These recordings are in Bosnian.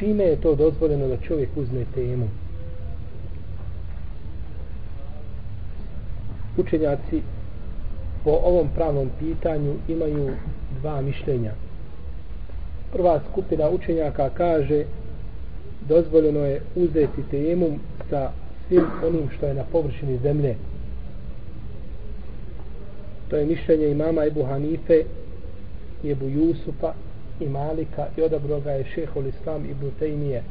čime je to dozvoljeno da čovjek uzme temu? Učenjaci po ovom pravnom pitanju imaju dva mišljenja. Prva skupina učenjaka kaže dozvoljeno je uzeti temu sa svim onim što je na površini zemlje. To je mišljenje imama Ebu Hanife, Ebu Jusufa i Malika i odabro ga je šehol Islam Ibn Tejmije.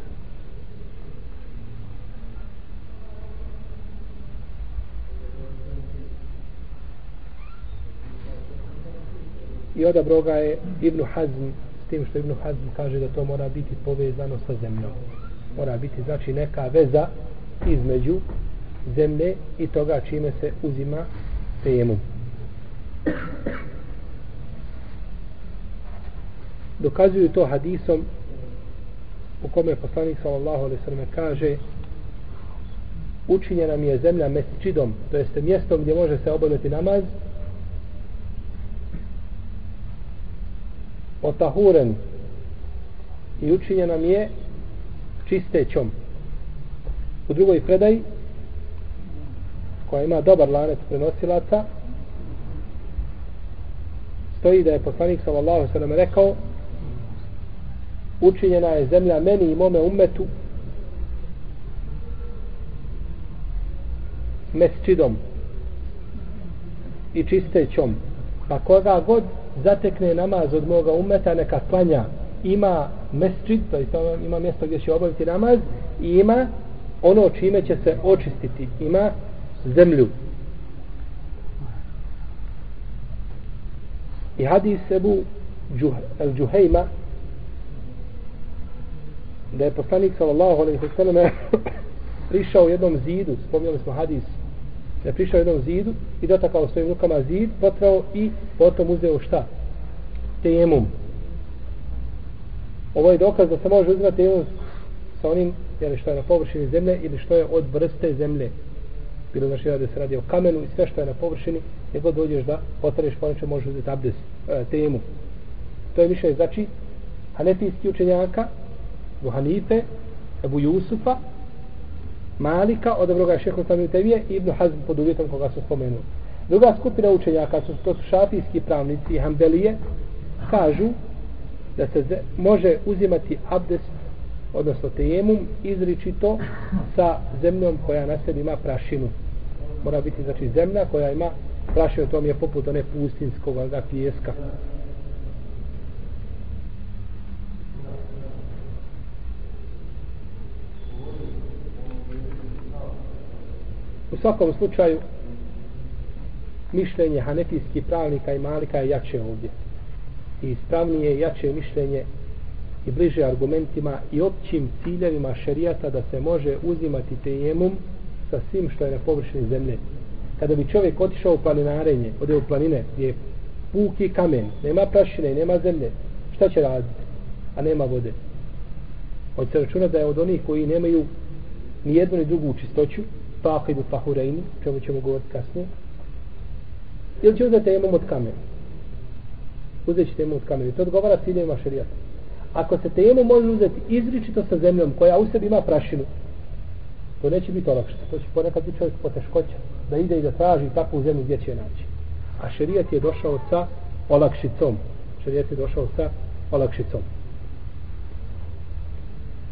I odabro ga je Ibn Hazm s tim što Ibn Hazm kaže da to mora biti povezano sa zemljom. Mora biti znači neka veza između zemlje i toga čime se uzima tejemum. Dokazuju to hadisom u kome poslanik sallallahu alaihi sallam kaže učinjena mi je zemlja mesčidom, to jeste mjestom gdje može se obavljati namaz otahuren i učinjena mi je čistećom. U drugoj predaji koja ima dobar lanec prenosilaca stoji da je poslanik sallallahu sallam rekao učinjena je zemlja meni i mome umetu mesčidom i čistećom. Pa koga god zatekne namaz od moga umeta neka klanja. Ima mesčid to je ima mjesto gdje će obaviti namaz i ima ono čime će se očistiti. Ima zemlju. I hadis Ebu Džuhejma da je poslanik sallallahu alaihi sallam prišao jednom zidu spomnjali smo hadis da je prišao jednom zidu i dotakao svojim rukama zid potrao i potom uzeo šta? Tejemum ovo je dokaz da se može uzimati tejemum sa onim jeli, što je na površini zemlje ili što je od vrste zemlje. Bilo znači da se radi o kamenu i sve što je na površini gdje god dođeš da potreš pa možeš može uzeti abdes e, tejemum. to je više znači hanefijski učenjaka Ebu Hanife Ebu Jusufa Malika od Ebroga Šeho Sami Tevije i Ibnu Hazm pod uvjetom koga su spomenuli. Druga skupina učenjaka su, to su šafijski pravnici i hambelije kažu da se može uzimati abdest odnosno tejemum izričito sa zemljom koja na sebi ima prašinu. Mora biti znači zemlja koja ima prašinu to mi je poput one pustinskog da pijeska. U svakom slučaju mišljenje hanefijskih pravnika i malika je jače ovdje i ispravnije jače mišljenje i bliže argumentima i općim ciljevima šerijata da se može uzimati tejemum sa svim što je na površini zemlje. Kada bi čovjek otišao u planinarenje, ode u planine gdje je puki kamen, nema prašine, nema zemlje, šta će raditi? A nema vode. Od se računa da je od onih koji nemaju ni jednu ni drugu čistoću, pa idu čemu ćemo govoriti kasnije, ili će uzeti tejemum od kamena? Uzet će tejemum od kamena. To odgovara ciljevima šerijata. Ako se temu može uzeti izričito sa zemljom koja u sebi ima prašinu to neće biti olakšta to će ponekad biti čovjek poteškoća da ide i da traži takvu zemlju gdje će naći. A šerijat je došao sa olakšicom. Šerijat je došao sa olakšicom.